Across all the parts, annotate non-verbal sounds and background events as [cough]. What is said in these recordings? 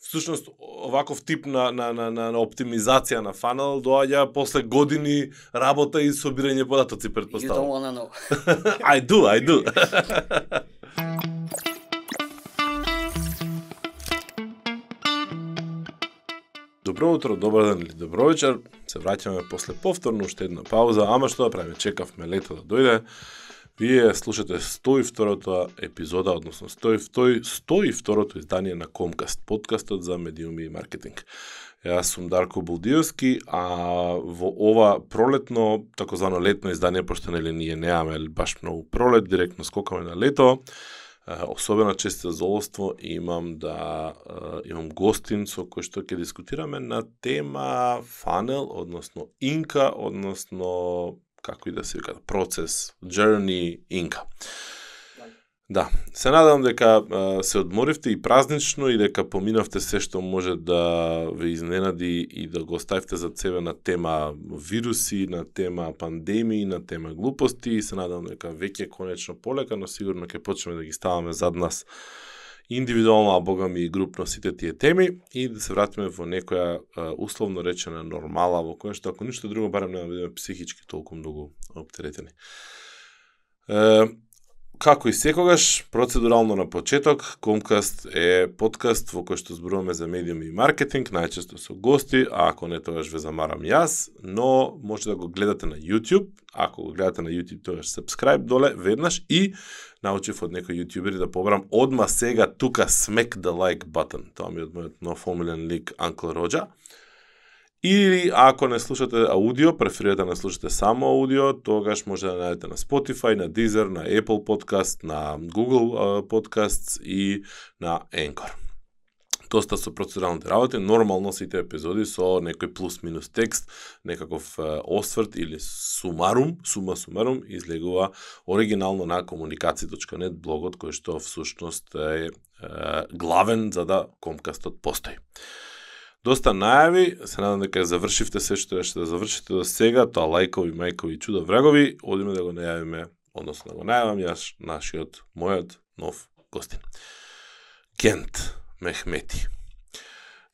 всушност оваков тип на, на, на, на, на оптимизација на фанел доаѓа после години работа и собирање податоци, You don't wanna know. [laughs] I do, I do. [laughs] Добро утро, добар ден или добро вечер. Се враќаме после повторно уште една пауза, ама што да правиме, чекавме лето да дојде. Вие слушате 102-та епизода, односно 102 102-то издание на Комкаст, подкастот за медиуми и маркетинг. Јас сум Дарко Булдиовски, а во ова пролетно, такозвано летно издание, пошто нели ние неаме баш многу пролет, директно скокаме на лето, особено често задоволство имам да имам гостин со кој што ќе дискутираме на тема фанел, односно инка, односно како и да се вика, процес, journey инка. Да, се надам дека а, се одморивте и празнично и дека поминавте се што може да ве изненади и да го оставите за себе на тема вируси, на тема пандемии, на тема глупости и се надам дека веќе конечно полека, но сигурно ќе почнеме да ги ставаме зад нас индивидуално, а богами и групно сите тие теми и да се вратиме во некоја условно речена нормала во која што ако ништо друго барем нема да бидеме психички толку многу оптеретени. Е, Како и секогаш, процедурално на почеток, Комкаст е подкаст во кој што зборуваме за медиуми и маркетинг, најчесто со гости, а ако не тогаш ве замарам јас, но може да го гледате на YouTube, ако го гледате на YouTube тогаш subscribe доле веднаш и научив од некој јутјубери да побрам одма сега тука smack the like button. Тоа ми е од мојот нов омилен лик Анкл Роджа. Или ако не слушате аудио, преферирате да не слушате само аудио, тогаш може да најдете на Spotify, на Deezer, на Apple Podcast, на Google Podcasts и на Anchor. Доста со процедуралните работи, нормално сите епизоди со некој плюс-минус текст, некаков осврт или сумарум, сума сумарум, излегува оригинално на комуникаци.нет блогот кој што всушност е, е главен за да Комкастот постои. Доста најави, се надам дека завршивте се што ќе да завршите до сега, тоа лајкови, мајкови, чудо врагови, одиме да го најавиме, односно да го најавам јас нашиот, мојот нов гостин. Кент. Мехмети.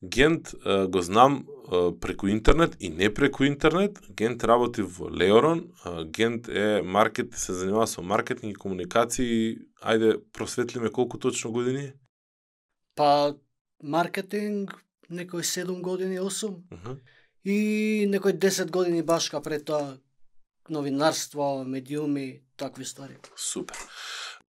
Гент е, го знам е, преку интернет и не преку интернет. Гент работи во Леорон. Е, Гент е маркет, се занимава со маркетинг и комуникации. Ајде, просветлиме колку точно години? Па, маркетинг, некои 7 години, 8, Uh и некои 10 години башка пред тоа новинарство, медиуми, такви ствари. Супер.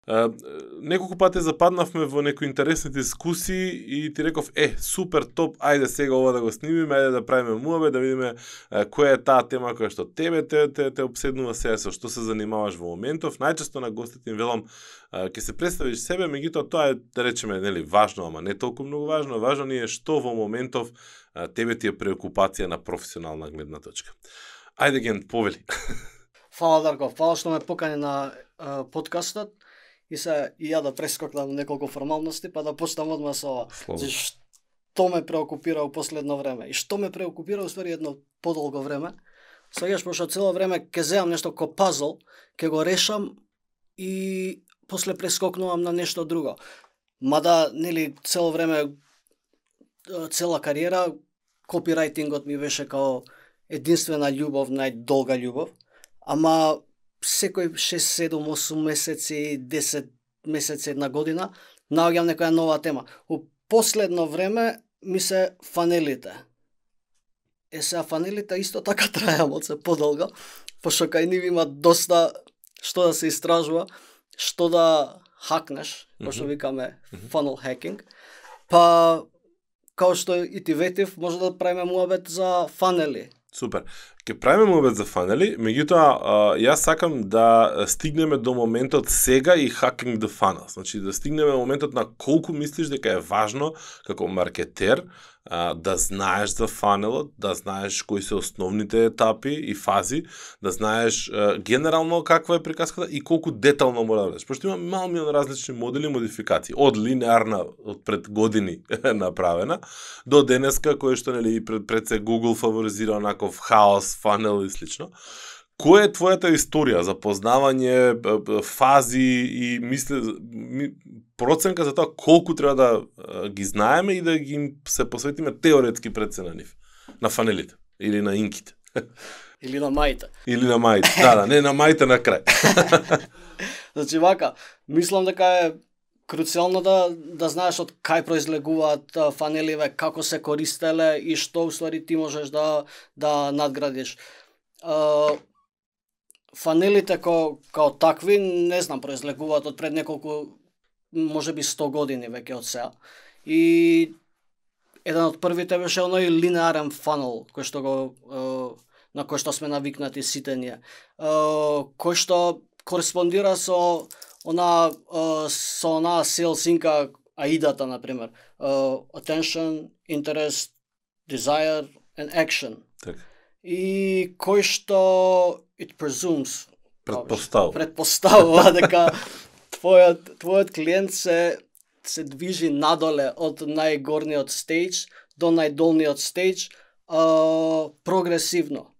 Неколку пати западнавме во некои интересни дискусии и ти реков, е, супер, топ, ајде сега ова да го снимиме, ајде да правиме муабе, да видиме која е таа тема која што тебе те, те, те обседнува сега, со што се занимаваш во моментов. Најчесто на гостите им велам, ќе се представиш себе, меѓутоа тоа е, да речеме, нели, важно, ама не толку многу важно. Важно ни е што во моментов тебе ти е преокупација на професионална гледна точка. Ајде, Ген, повели. [laughs] Фала Дарко, фала што ме покани на подкастот и се и ја да прескокнам неколку формалности, па да почнам одма со ова. Слободно. Што ме преокупира у последно време и што ме преокупира уствари едно подолго време. Сегаш пошто цело време ќе земам нешто ко пазл, ќе го решам и после прескокнувам на нешто друго. Мада, нели, цело време, цела кариера, копирајтингот ми беше као единствена љубов, најдолга љубов, ама секој 6, 7, 8 месеци, 10 месеци, една година, наоѓам некоја нова тема. У последно време ми се фанелите. Е сега фанелите исто така [laughs] траја малце подолго, пошто кај нив има доста што да се истражува, што да хакнеш, пошто викаме funnel hacking. Па као што и ти ветив, може да правиме муабет за фанели. Супер. Ке правиме муабет за фанели, меѓутоа јас сакам да стигнеме до моментот сега и hacking the funnel. Значи да стигнеме до моментот на колку мислиш дека е важно како маркетер а, да знаеш за фанелот, да знаеш кои се основните етапи и фази, да знаеш а, генерално каква е приказката и колку детално мора да бидеш. Пошто има мал милион различни модели и модификации, од линеарна од пред години [laughs] направена до денеска кој што нели и пред пред се Google фаворизира онаков хаос, фанел и слично. која е твојата историја за познавање фази и мисле ми, проценка за тоа колку треба да ги знаеме и да ги им се посветиме теоретски пред се на нив, на фанелите или на инките [laughs] Или на мајта. или на мајите. Да, да, не на мајите на крај. [laughs] Значи вака, мислам дека е круцијално да да знаеш од кај произлегуваат фанеливе, како се користеле и што уствари ти можеш да да надградиш. А, фанелите ко, као такви, не знам, произлегуваат од пред неколку, можеби 100 години веќе од сега. И еден од првите беше оној линеарен фанел кој што го на кој што сме навикнати сите ние. Кој што кореспондира со она со она селсинка аидата на пример. Attention, interest, desire and action. Така. И кој што it presumes Предпоставува. [laughs] предпоставува дека [laughs] твојот твојот клиент се се движи надоле од најгорниот стејдж до најдолниот стејдж а, прогресивно.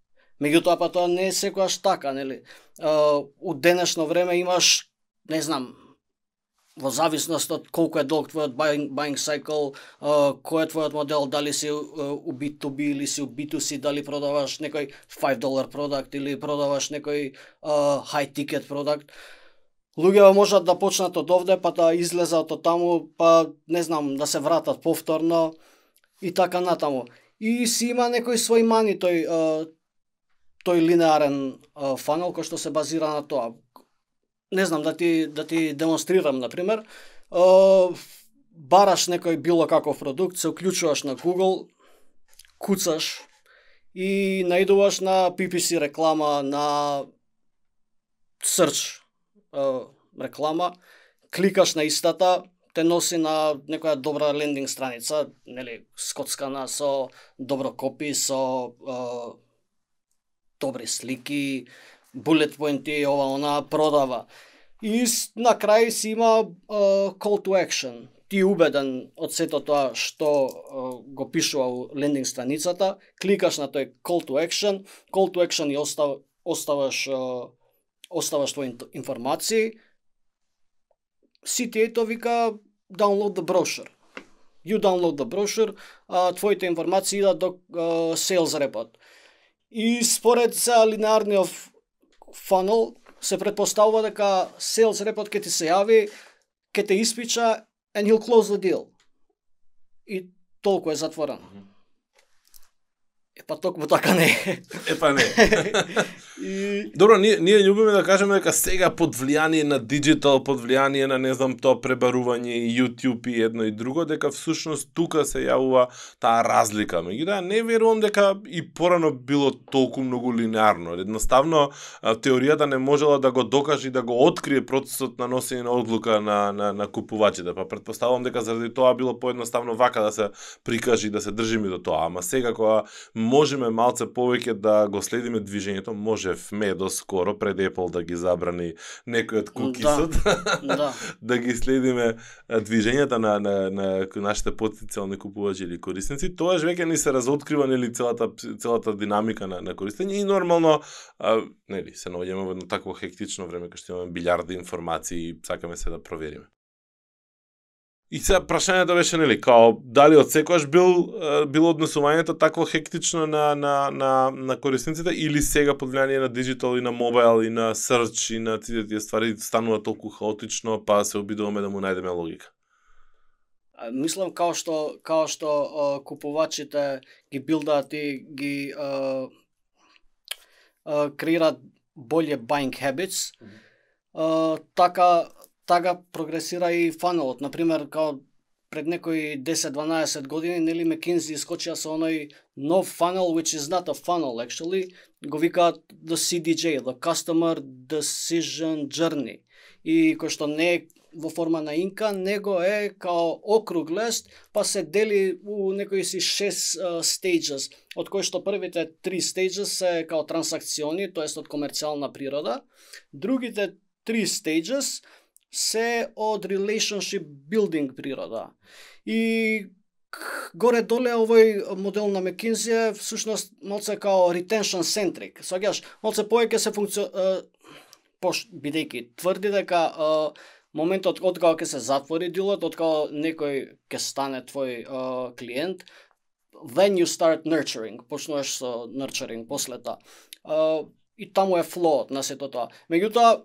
Меѓутоа па тоа не е секогаш така, нели? А, у денешно време имаш, не знам, во зависност од колку е долг твојот buying, buying cycle, а, кој е твојот модел, дали си а, у B2B или си у B2C, дали продаваш некој 5 долар продукт или продаваш некој а, high ticket продукт. Луѓето можат да почнат од овде, па да излезат од таму, па не знам, да се вратат повторно и така натаму. И си има некој свој мани тој тој линеарен фанел кој што се базира на тоа. Не знам да ти да ти демонстрирам на пример. Бараш некој било каков продукт, се уклучуваш на Google, куцаш и наидуваш на PPC реклама, на search реклама, кликаш на истата, те носи на некоја добра лендинг страница, нели, скоцкана со добро копи, со е, добри слики, булет поинти, ова она продава. И на крај си има е, call to action. Ти убеден од сето тоа што е, го пишува у лендинг страницата, кликаш на тој call to action, call to action и остав, оставаш е, оставаш твои информации, CTA вика download the brochure. You download the brochure, а, твоите информации идат до а, sales репот. И според за линарниот funnel се предпоставува дека sales репот ќе ти се јави, ќе те испича and he'll close the deal. И толку е затворено. Е па токму така не е. [laughs] Епа не. И Добро, ние, ние љубиме да кажеме дека сега под влијание на диджитал, под влијание на не знам тоа пребарување и YouTube и едно и друго, дека всушност тука се јавува таа разлика. Меѓутоа не верувам дека и порано било толку многу линеарно. Едноставно теоријата не можела да го докаже и да го открие процесот на носење на одлука на на на купувачите. Па претпоставувам дека заради тоа било поедноставно вака да се прикажи да се држиме до тоа. Ама сега кога можеме малце повеќе да го следиме движењето, можевме до скоро пред Apple да ги забрани некој од кукисот, [laughs] да. да ги следиме движењата на, на, на нашите потенцијални купувачи или корисници, тоаш веќе ни се разоткрива нели целата целата динамика на, на користење и нормално а, нели се наоѓаме во едно такво хектично време кај што имаме билјарди информации и сакаме се да провериме. И сега прашањето беше нели као дали од секогаш бил било однесувањето такво хектично на на на на корисниците или сега под влијание на диджитал и на мобайл и на search и на тие тие ствари станува толку хаотично па се обидуваме да му најдеме логика. А, Мислам као што као што а, купувачите ги билдаат и ги а, а, креираат болje buying habits, а, така така прогресира и фанелот. Например, као пред некои 10-12 години, нели McKinsey искочија со оној нов funnel, which is not a funnel actually, го викаат the CDJ, the Customer Decision Journey. И кој што не е во форма на инка, него е као округлест, па се дели у некои си 6 uh, stages, од кои што првите 3 stages се као трансакциони, тоест од комерцијална природа, другите 3 stages се од relationship building природа. И горе доле овој модел на McKinsey е всушност малце као retention centric. Сваѓаш, малце повеќе се функци... пош бидејќи тврди дека моментот од кога ќе се затвори дилот, од кога некој ќе стане твој клиент, then you start nurturing, почнуваш со nurturing после тоа. И таму е флоот на сето тоа. Меѓутоа,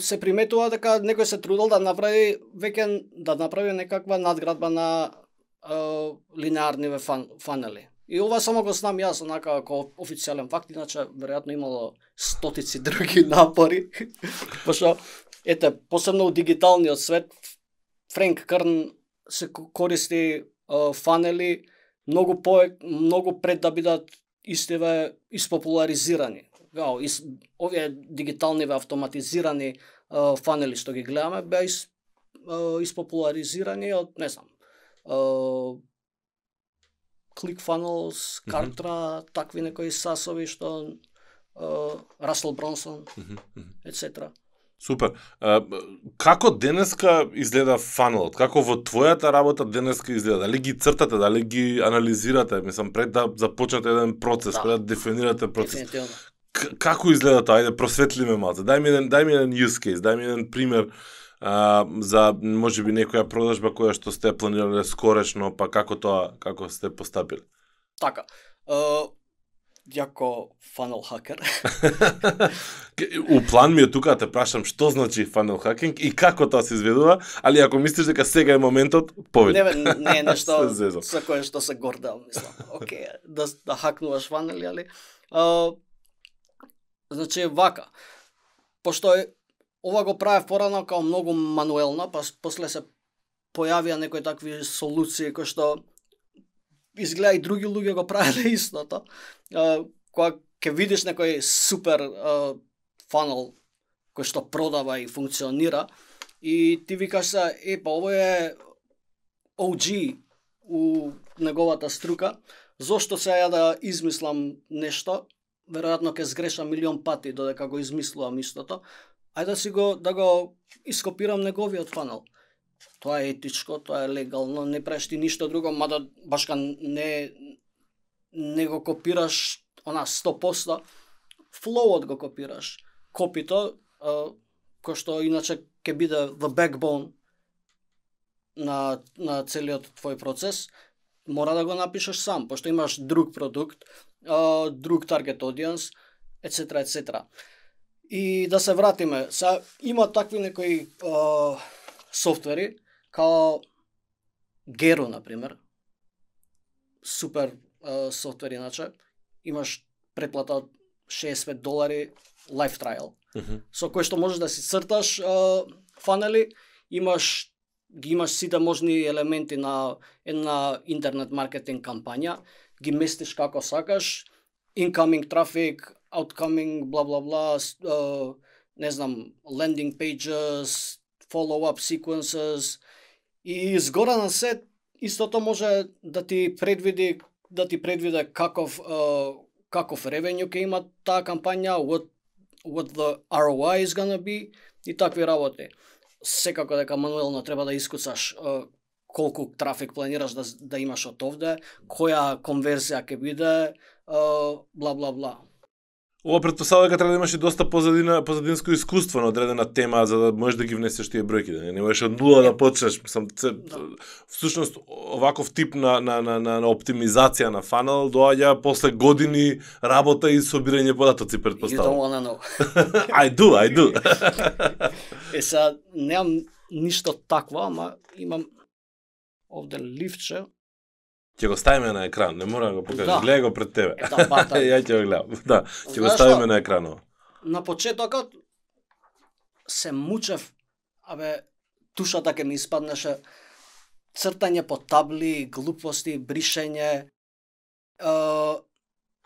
се приметува дека некој се трудел да направи веќе да направи некаква надградба на линеарниве фан, фанели. И ова само го знам јас, онака, како официјален факт, иначе, веројатно имало стотици [laughs] други напори. [laughs] Пошто, ете, посебно у дигиталниот свет, Френк Крн се користи е, фанели многу по многу пред да бидат истиве испопуларизирани. Гао, ис, овие дигиталниве автоматизирани uh, фанели што ги гледаме беа ис, uh, испопуларизирани од, не знам, ClickFunnels, Kartra, mm -hmm. такви некои сасови што Расел Бронсон, mm -hmm. etc. Супер. А, како денеска изгледа фанелот? Како во твојата работа денеска изгледа? Дали ги цртате, дали ги анализирате, мислам, пред да започнете еден процес, да. пред да дефинирате процес? Како изгледа тоа? Ајде, просветли ме малце. Дај ми еден, дај ми еден use case, дај ми еден пример а, за можеби некоја продажба која што сте планирале скорешно, па како тоа, како сте постапиле? Така. Uh, јако фанел хакер. [laughs] У план ми е тука да те прашам што значи фанел хакинг и како тоа се изведува, али ако мислиш дека сега е моментот, повеќе. Не, не е [laughs] нешто со кое што се гордам, мислам. Океј, да, да хакнуваш фанели, али значи, вака. Пошто е Ова го правев порано као многу мануелно, па после се појавија некои такви солуции кои што изгледа и други луѓе го правеле [laughs] истото. кога ќе видиш некој супер фанал кој што продава и функционира и ти викаш се, е, па ово е OG у неговата струка, зошто се ја да измислам нешто, веројатно ќе сгрешам милион пати додека го измислувам истото, ајде да си го да го ископирам неговиот фанал. Тоа е етичко, тоа е легално, не правиш ти ништо друго, мада башка не не го копираш она 100%, флоуот го копираш. Копито, кој што иначе ќе биде the backbone на, на целиот твој процес, мора да го напишеш сам, пошто имаш друг продукт, друг таргет audience, etc. etc. И да се вратиме, са има такви некои софтвери, као Gero, например, супер а, софтвер иначе, имаш преплата од 65 долари life trial, mm -hmm. со кој што можеш да си црташ а, фанели, имаш ги имаш сите можни елементи на една интернет маркетинг кампања, ги местиш како сакаш, incoming traffic, outcoming, бла бла бла, uh, не знам, landing pages, follow-up sequences и згора на се истото може да ти предвиди да ти предвиде каков uh, каков ревенју ќе има таа кампања, what what the ROI is gonna be и такви работи. Секако дека мануелно треба да искуцаш uh, колку трафик планираш да, да имаш од овде, која конверзија ќе биде, бла бла бла. Ова претпоставува дека треба да имаш и доста позадина, позадинско искуство на одредена тема за да можеш да ги внесеш тие бројки, да не можеш од нула да почнеш. Мислам, це, да. всушност оваков тип на, на, на, на, на оптимизација на фанел доаѓа после години работа и собирање податоци претпоставувам. You don't wanna know. [laughs] I do, I do. [laughs] е са немам ништо такво, ама имам овде ливче Ќе го ставиме на екран, не мора да го покажеш. Да. Гледај го пред тебе. Е, да, ба, [laughs] да. Ја ќе го гледам. Да, ќе го ставиме на екранот. На почетокот се мучев, абе, тушата ќе ми испаднеше цртање по табли, глупости, бришење, е,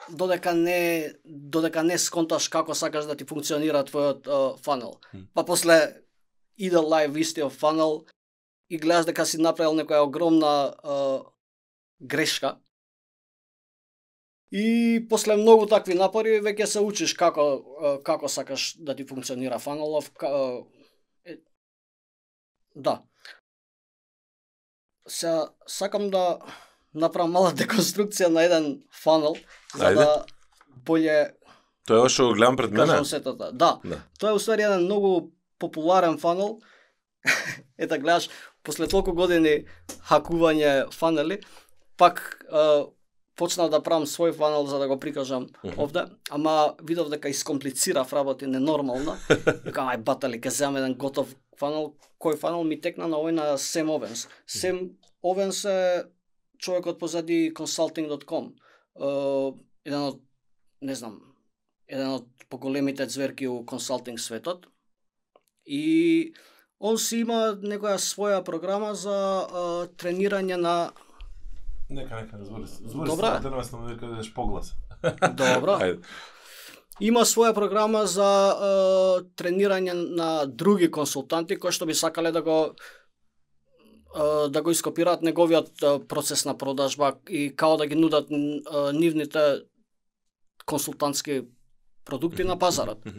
додека не додека не сконташ како сакаш да ти функционира твојот е, фанел. Па после иде лайв истиот фанел и гледаш дека си направил некоја огромна е, грешка. И после многу такви напори веќе се учиш како како сакаш да ти функционира фанелов. Е, да. Се сакам да направам мала [laughs] деконструкција на еден фанел, за Ајде. да болje Тоа е што го гледам пред мене. сетата. Да, Да. тоа е уствари еден многу популарен фанел. [laughs] Ета гледаш, после толку години хакување фанели, пак е, почнав да правам свој фанел за да го прикажам Мгм. овде, ама видов дека искомплицирав работи ненормално. [laughs] Викам, ај батали, ке земам еден готов фанел. Кој фанел ми текна на овој на Сем Овенс. Сем Овенс е човекот позади consulting.com. Еден од, не знам, еден од поголемите зверки у консалтинг светот. И он си има некоја своја програма за а, тренирање на Нека, нека, збори. Збори Добра. само термес на дека идеш поглас. [laughs] Добро. Ајде. Има своја програма за е, тренирање на други консултанти кои што би сакале да го е, да го ископираат неговиот процес на продажба и као да ги нудат е, нивните консултантски продукти на пазарот. Е,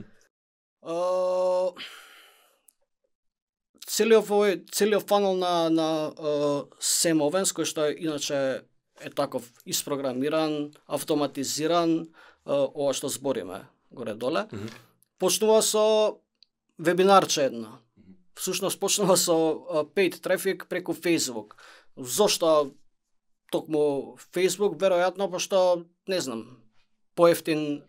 целиот овој целиот фанел на на Сем Овенс кој што е иначе е таков испрограмиран, автоматизиран, ова што збориме горе доле. Мгм. Почнува со вебинарче едно. Всушност почнува со paid traffic преку Facebook. Зошто токму Facebook веројатно пошто не знам поевтин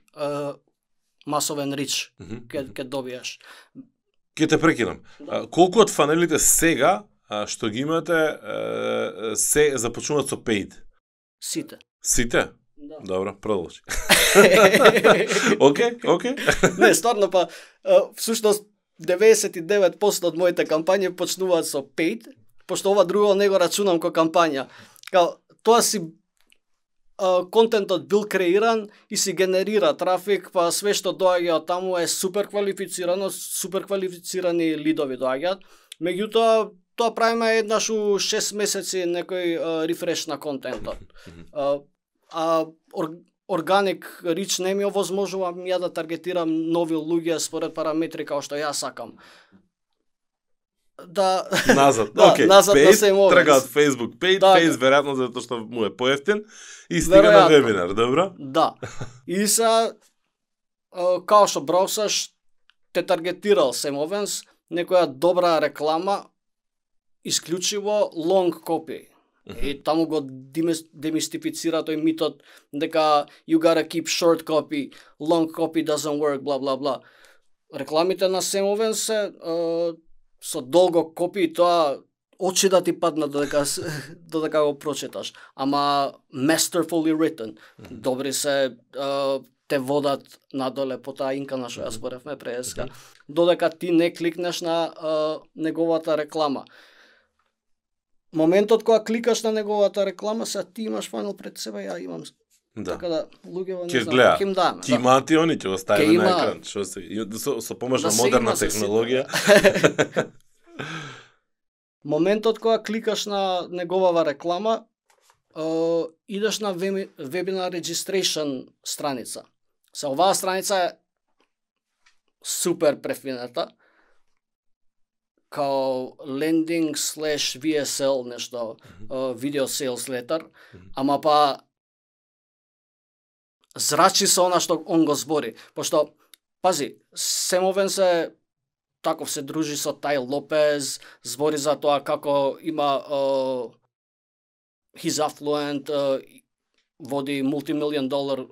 масовен рич ќе ќе добиеш. Ќе те прекинам. А, Колку од фанелите сега а, што ги имате се започнуваат со paid? Сите. Сите? Да. Добро, продолжи. [laughs] Океј, океј. не, стварно па всушност 99% од моите кампањи почнуваат со paid, пошто ова друго не го рачунам ко кампања. Као тоа си контентот бил креиран и си генерира трафик, па све што доаѓа од таму е супер квалифицирано, супер квалифицирани лидови доаѓаат. Меѓутоа, тоа правиме еднаш у 6 месеци некој а, рефреш на контентот. А, а ор, органик рич не ми овозможува ја да таргетирам нови луѓе според параметри како што ја сакам. Да, Назад, [laughs] Да, океј. назад на Paid, Овенс. трага од Facebook. Paid, Да, Face, да. веројатно затоа што му е поевтин и стига на вебинар, добро? да. И са а, као што браусаш те таргетирал Сем Овенс некоја добра реклама исклучиво long copy. И таму го демис- демистифицира тој митот дека you gotta keep short copy, long copy doesn't work, бла бла бла. Рекламите на Сем Овенс се е, со долго копи тоа очи да ти паднат додека [laughs] додека го прочиташ. Ама masterfully written. Добри се е, те водат надоле по таа инка на што ја зборевме преска. Додека ти не кликнеш на е, неговата реклама. Моментот кога кликаш на неговата реклама, се ти имаш фанел пред себе, ја имам. Да. Така да луѓето не знам, ќе им даме. Ќе имаат и они, ќе го ставиме Ќе на екран. Што се, со, со помош Да на модерна технологија. [laughs] Моментот кога кликаш на неговава реклама, е, идеш на webinar registration страница. Се оваа страница е супер префината, као lending slash VSL нешто, е, video sales letter, ама па зрачи со она што он го збори. Пошто, пази, Семовен се таков се дружи со Тај Лопез, збори за тоа како има uh, he's affluent, uh, води мултимилион долар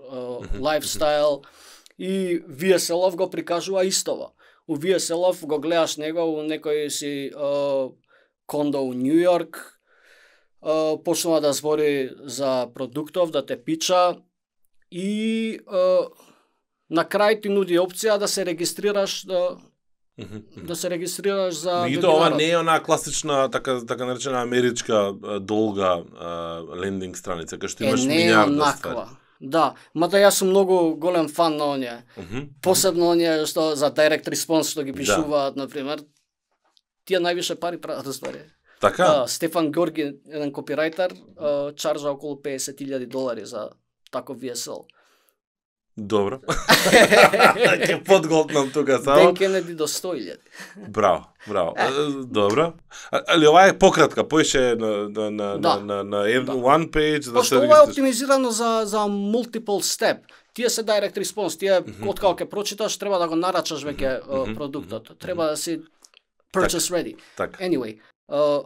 лайфстайл и VSL-ов го прикажува истово. У VSL-ов го гледаш него у некој си uh, кондо у Нью Йорк, uh, почнува да збори за продуктов, да те пича и uh, на крај ти нуди опција да се регистрираш да, да се регистрираш за Меѓутоа ова вебинарот. не е онаа класична така така наречена америчка долга лендинг страница кај што имаш е милиарда онаква. Да, мада јас сум многу голем фан на оние. ствари. Посебно оние што за direct response што ги Да. пишуваат, на пример. Тие највише пари прават ствари. Така? Да, Стефан Георги, еден копирајтер, чаржа околу 50.000 долари за таков VSL. Добро. [laughs] [laughs] Ќе подголтнам тука само. Ден Кенеди до 100.000. Браво, браво. Добро. Али ова е пократка, поише на на на Да. на на, Да. one page за да се ова е оптимизирано за за multiple step. Тие се direct response, тие откако ќе прочиташ треба да го нарачаш веќе продуктот. Треба да си purchase ready. Така. Anyway, uh,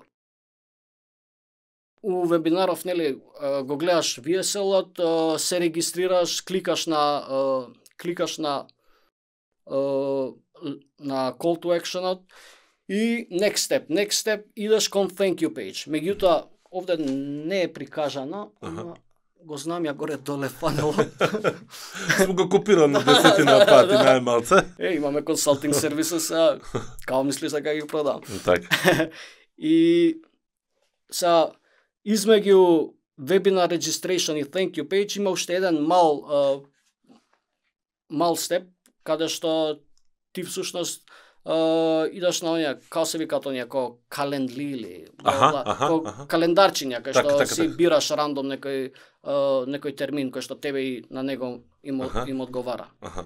у вебинаров нели го гледаш VSL-от, се регистрираш, кликаш на кликаш на на call to action-от и next step, next step идеш кон thank you page. Меѓутоа овде не е прикажано, ама го знам ја горе доле [laughs] фанелот. Сум го копирал на десетина [laughs] пати Да. најмалце. е, имаме consulting services, а као мислиш дека ги продавам. Така. [laughs] и са измеѓу webinar registration и thank you page има уште еден мал мал степ каде што ти всушност а, идеш на оние, као се викаат оние, ко календли или бла, Аха, бла, аха, ко аха. календарчиња, кај Така, што така, си така. бираш рандом некој а, некој термин кој што тебе и на него им, им одговара. Аха.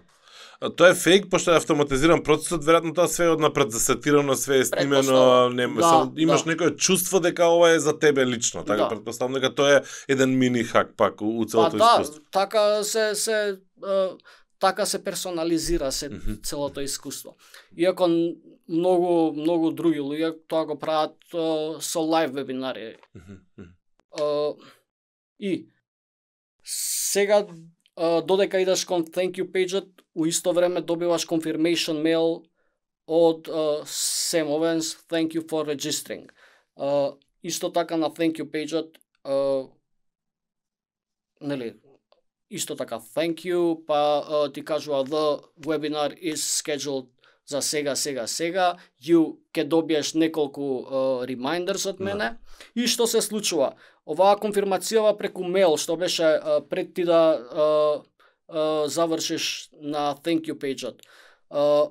Тоа е фейк, пошто е автоматизиран процесот, веројатно тоа све е однапред засетирано, све е снимено, Претпоставам. не, Да, само, имаш да. некој чувство дека ова е за тебе лично, така Да. претпоставам дека тоа е еден мини хак пак у, у Па целото да, искуство. така се се така се персонализира се Мгм. целото искуство. Иако многу многу други луѓе тоа го прават со лайв вебинари. Мгм. А, и сега додека идеш кон thank you page у исто време добиваш confirmation mail од а, Sam Owens, thank you for registering. А, исто така на thank you page а, нели исто така thank you па а, ти кажува the webinar is scheduled за сега сега сега you ќе добиеш неколку а, reminders од Да. мене и што се случува оваа конфирмацијава преку мейл што беше а, пред ти да а, завршиш на thank you page-от а,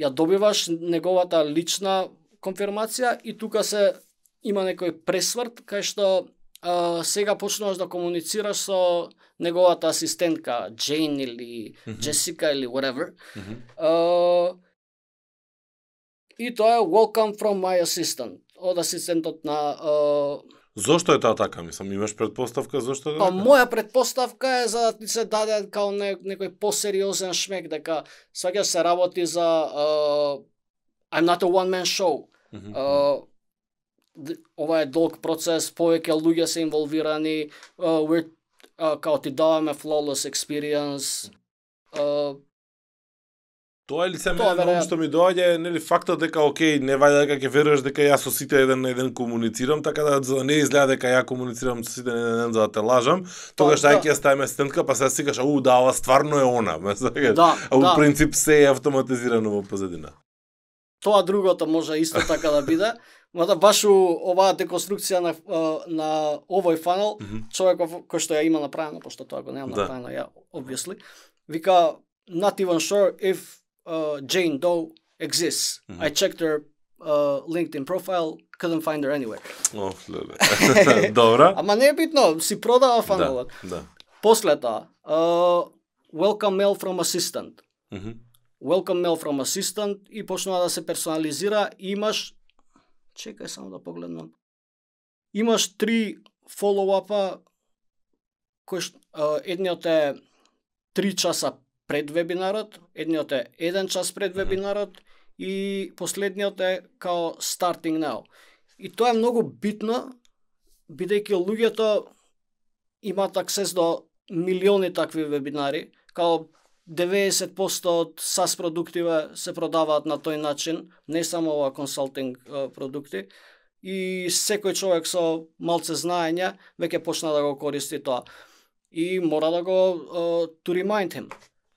ја добиваш неговата лична конфирмација и тука се има некој пресврт кај што сега почнуваш да комуницираш со неговата асистентка Джейн или Мгм. Джесика или whatever. Мгм. А, и тоа е welcome from my assistant од асистентот на Зошто е тоа така, мислам, имаш предпоставка зошто е Па така? моја предпоставка е за да ти се даде као не, некој посериозен шмек дека сваќаш се работи за uh, I'm not a one man show. Мгм. Uh, д- ова е долг процес, повеќе луѓе се инволвирани, uh, we're, uh, као ти даваме flawless experience. Uh, Тоа е ли се мене веројатно. што ми доаѓа е нели фактот дека окей, не вајде дека ќе веруваш дека јас со сите еден на еден комуницирам, така да за да не изгледа дека ја комуницирам со сите еден на еден за да те лажам, тогаш да. да. ќе ја ставиме асистентка, па сега си кажеш, уу, да, ова стварно е она, [laughs] ме сакаш? да, А у да. принцип се е автоматизирано во позадина. Тоа другото може исто така да биде, мада баш у оваа деконструкција на, на овој фанел, Мгм. човеков кој што ја има направено, пошто тоа го немам Да. направено ја, obviously, вика, not even sure if uh, Jane Doe exists. Мгм. I checked her uh, LinkedIn profile, couldn't find her anywhere. О, леле. Добра. Ама не е битно, си продава Да, фанелот. да. После тоа, uh, welcome mail from assistant. Мгм. welcome mail from assistant и почнува да се персонализира имаш чекај само да погледнам имаш три фоллоуапа ш- а, едниот е 3 часа пред вебинарот, едниот е 1 час пред вебинарот и последниот е као starting now. И тоа е многу битно бидејќи луѓето имаат аксес до милиони такви вебинари, као 90% од SaaS продуктиве се продаваат на тој начин, не само ова консалтинг продукти, и секој човек со малце знаење веќе почна да го користи тоа. И мора да го uh, to remind him.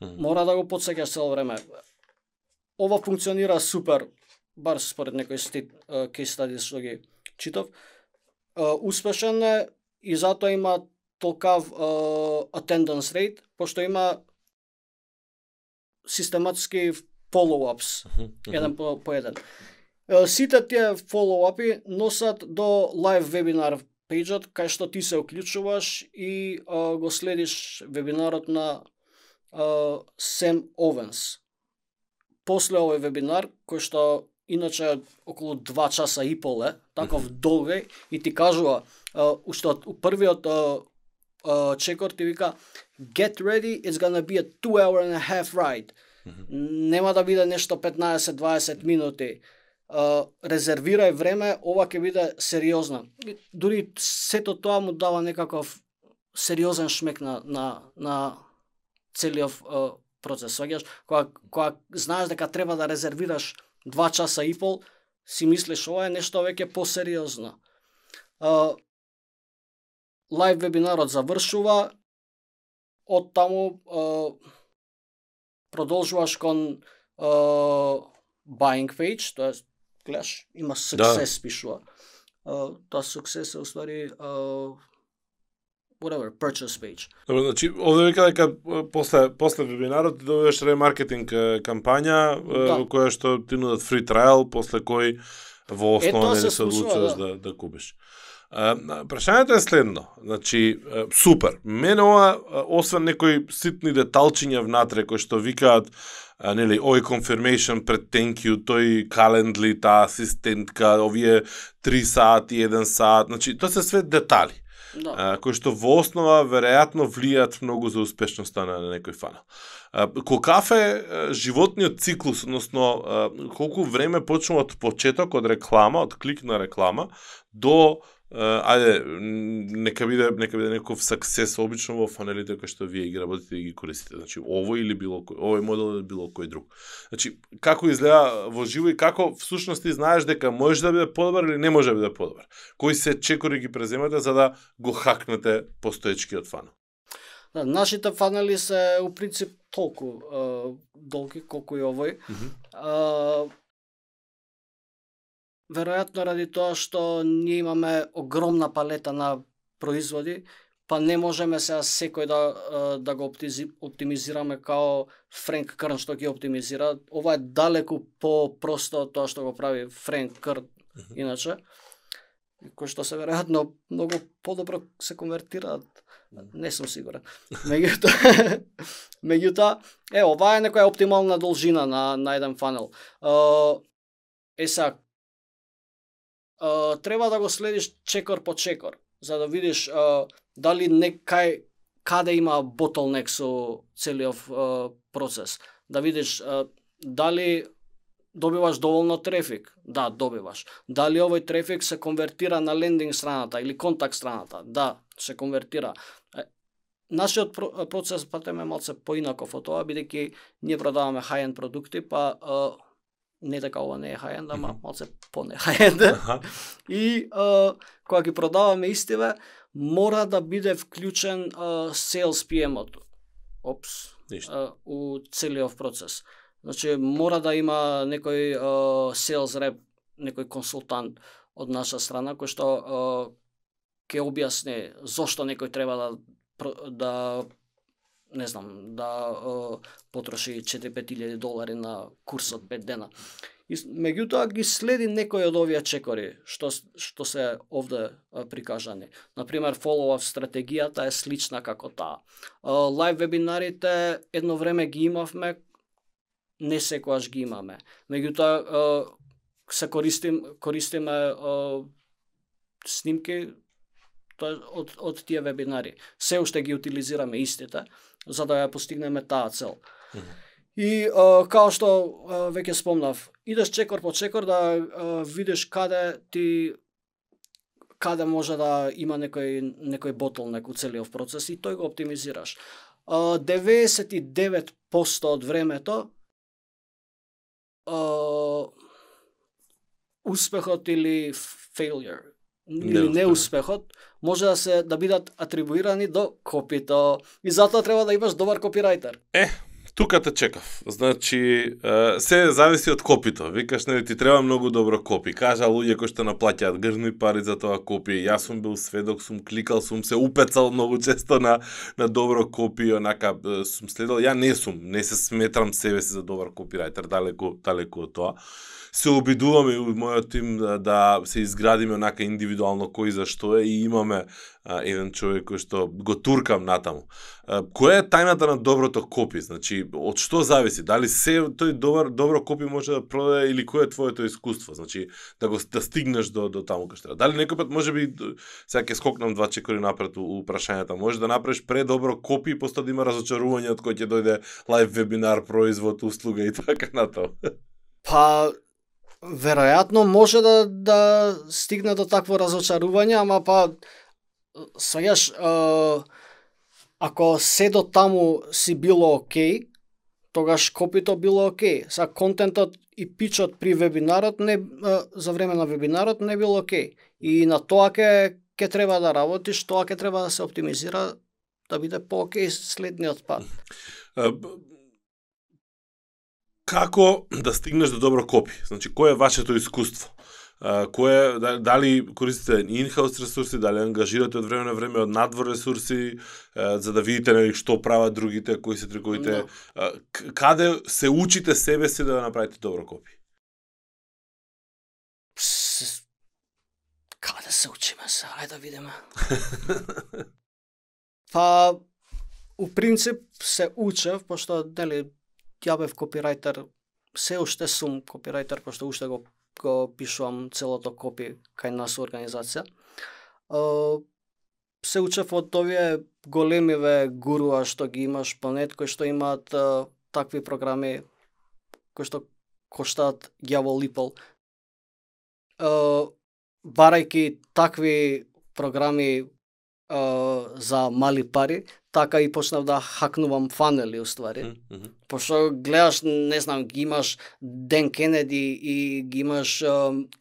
Мора да го подсеќаш цело време. Ова функционира супер, бар според некои case studies што ги читав. Успешен е и затоа има толкав attendance rate, пошто има систематски follow-ups, еден по, по еден. Сите тие follow-upи носат до live вебинар пејџот, кај што ти се уклучуваш и а, го следиш вебинарот на Сем Овенс. После овој вебинар, кој што иначе околу 2 часа и пол е, таков долг и ти кажува, uh, уште од првиот uh, uh, чекор ти вика, get ready, it's gonna be a two hour and a half ride. Нема да биде нешто 15-20 минути. Uh, резервирај време, ова ќе биде сериозно. И дури сето тоа му дава некаков сериозен шмек на, на, на целиот процес. Сваѓаш, кога, кога знаеш дека треба да резервираш 2 часа и пол, си мислиш ова е нешто веќе посериозно. Лайв вебинарот завршува, од таму продолжуваш кон buying page, тоа гледаш, има success да. пишува. Uh, тоа success е уствари uh, whatever, purchase page. Добро, значи, овде вика дека после, после вебинарот добиваш ремаркетинг кампања да. која што ти нудат free trial, после кој во основа не се одлучуваш да. да, да купиш. Прашањето е следно. Значи, супер. Мене ова, освен некои ситни деталчиња внатре кои што викаат а, нели, овој confirmation пред thank you, тој календли, таа асистентка, овие 3 сати, 1 сат, значи, тоа се све детали. Да. А, кои што во основа веројатно влијат многу за успешноста на некој фанал. Ко кафе животниот циклус, односно колку време почнува од почеток, од реклама, од клик на реклама, до ајде, нека биде, нека биде некој саксес обично во фанелите кои што вие ги работите и ги користите. Значи, овој или било кој, овој модел или било кој друг. Значи, како изгледа во живо и како всушност ти знаеш дека може да биде подобар или не може да биде подобар. Кои се чекори ги преземате за да го хакнете постоечкиот фанел? Да, нашите фанели се у принцип толку uh, долги колку и овој. Mm -hmm. Веројатно ради тоа што ние имаме огромна палета на производи, па не можеме сега секој да да го оптимизираме као Френк Крн што ги оптимизира. Ова е далеку по просто од тоа што го прави Френк Крн иначе. Кој што се веројатно многу подобро се конвертираат. Не сум сигурен. Меѓутоа, [laughs] меѓутоа, е, ова е некоја оптимална должина на, на еден фанел. Е, сега, треба да го следиш чекор по чекор, за да видиш а, дали некај каде има ботлнек со целиот процес. Да видиш а, дали добиваш доволно трефик? Да, добиваш. Дали овој трефик се конвертира на лендинг страната или контакт страната? Да, се конвертира. Нашиот процес патеме малце поинаков од тоа, бидејќи ние продаваме high-end продукти, па не дека ова не е хајенд, ама малце по не хајенд. и а, кога ги продаваме истиве, мора да биде вклучен а, sales PM-от. Опс. А, у целиот процес. Значи, мора да има некој а, sales rep, некој консултант од наша страна, кој што а, ќе објасни зошто некој треба да да не знам, да е, потроши 4-5 долари на курс од 5 дена. И меѓутоа ги следи некој од овие чекори што што се овде прикажани. На пример, follow-up стратегијата е слична како таа. Лайв вебинарите едно време ги имавме, не секојаш ги имаме. Меѓутоа се користим користиме снимки од од тие вебинари. Се уште ги утилизираме истите за да ја постигнеме таа цел. Mm -hmm. И а, као што а, веќе спомнав, идеш чекор по чекор да а, видиш каде ти каде може да има некој некој ботлнек у целиот процес и тој го оптимизираш. А, 99% од времето а, успехот или failure или неуспехот може да се да бидат атрибуирани до копито и затоа треба да имаш добар копирајтер. Е, тука те чекав. Значи, се зависи од копито. Викаш, нели ти треба многу добро копи. Кажа луѓе кои што наплаќаат грни пари за тоа копи. Јас сум бил сведок, сум кликал, сум се упецал многу често на на добро копи, онака сум следел. Ја не сум, не се сметрам себе си за добар копирајтер, далеку далеку од тоа се обидуваме у мојот тим да, да се изградиме онака индивидуално кој за што е и имаме а, еден човек кој што го туркам натаму. А, која е тајната на доброто копи? Значи, од што зависи? Дали се тој добар добро копи може да продаде или кое е твоето искуство? Значи, да го да стигнеш до до таму кај што. Дали некој пат може би сега ќе скокнам два чекори напред у, у прашањата. Може да направиш предобро копи и после да има разочарување од кој ќе дојде лайв вебинар, производ, услуга и [laughs] така натаму. Па веројатно може да да стигне до такво разочарување, ама па сеќаш ако се до таму си било окей, тогаш копито било окей. Са контентот и пичот при вебинарот не за време на вебинарот не било окей. И на тоа ке ке треба да работиш, тоа ке треба да се оптимизира да биде по-окей следниот пат. Како да стигнеш до добро копи? Значи, кој е вашето искуство? кое дали користите in-house ресурси, дали ангажирате од време на време од надвор ресурси за да видите нели што прават другите, кои се триковите, no. Да. каде се учите себе си да направите добро копи? Каде се учиме се? Ајде да видиме. [laughs] па, у принцип се учев, пошто, нели, ја бев копирајтер, се уште сум копирајтер, пошто уште го го пишувам целото копи кај нас организација. Се учев од овие големиве гуруа што ги имаш по нет, кои што имаат такви програми кои што коштаат ѓавол липол. Барајки такви програми за мали пари, така и почнав да хакнувам фанели уствари. Mm -hmm. Пошто гледаш, не знам, ги имаш Ден Кенеди и ги имаш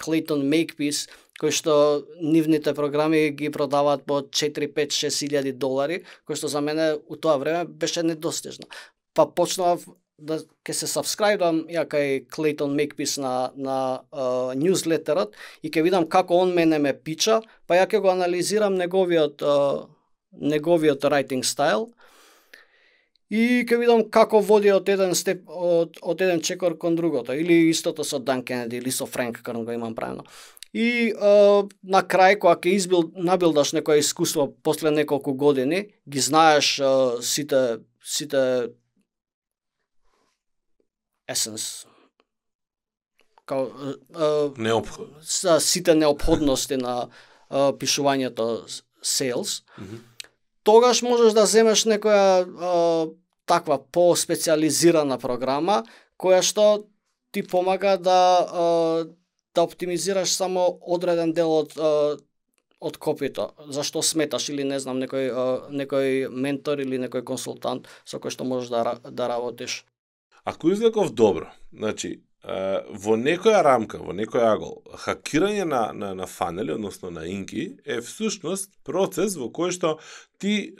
Клейтон Мейкпис, кои што нивните програми ги продаваат по 4, 5, 6 илјади долари, кои што за мене у тоа време беше недостижно. Па почнав да ќе се сабскрајбам ја кај Клейтон Мейкпис на на uh, ньюзлетерот и ќе видам како он мене ме пича, па ја ќе го анализирам неговиот uh, неговиот writing стайл и ќе видам како води од еден степ од, од еден чекор кон другото или истото со Дан Кенеди или со Френк Карн го имам правено. И uh, на крај кога ќе избил набилдаш некое искуство после неколку години, ги знаеш uh, сите сите есенс као неопход са сите неопходности на uh, пишувањето sales. Mm -hmm. Тогаш можеш да земеш некоја uh, таква по-специализирана програма која што ти помага да uh, да оптимизираш само одреден дел од uh, од копито, зашто сметаш или не знам некој uh, некој ментор или некој консултант со кој што можеш да да работиш. Ако излеков добро, значи, во некоја рамка, во некој агол, хакирање на, на, на фанели, односно на инки, е всушност процес во кој што ти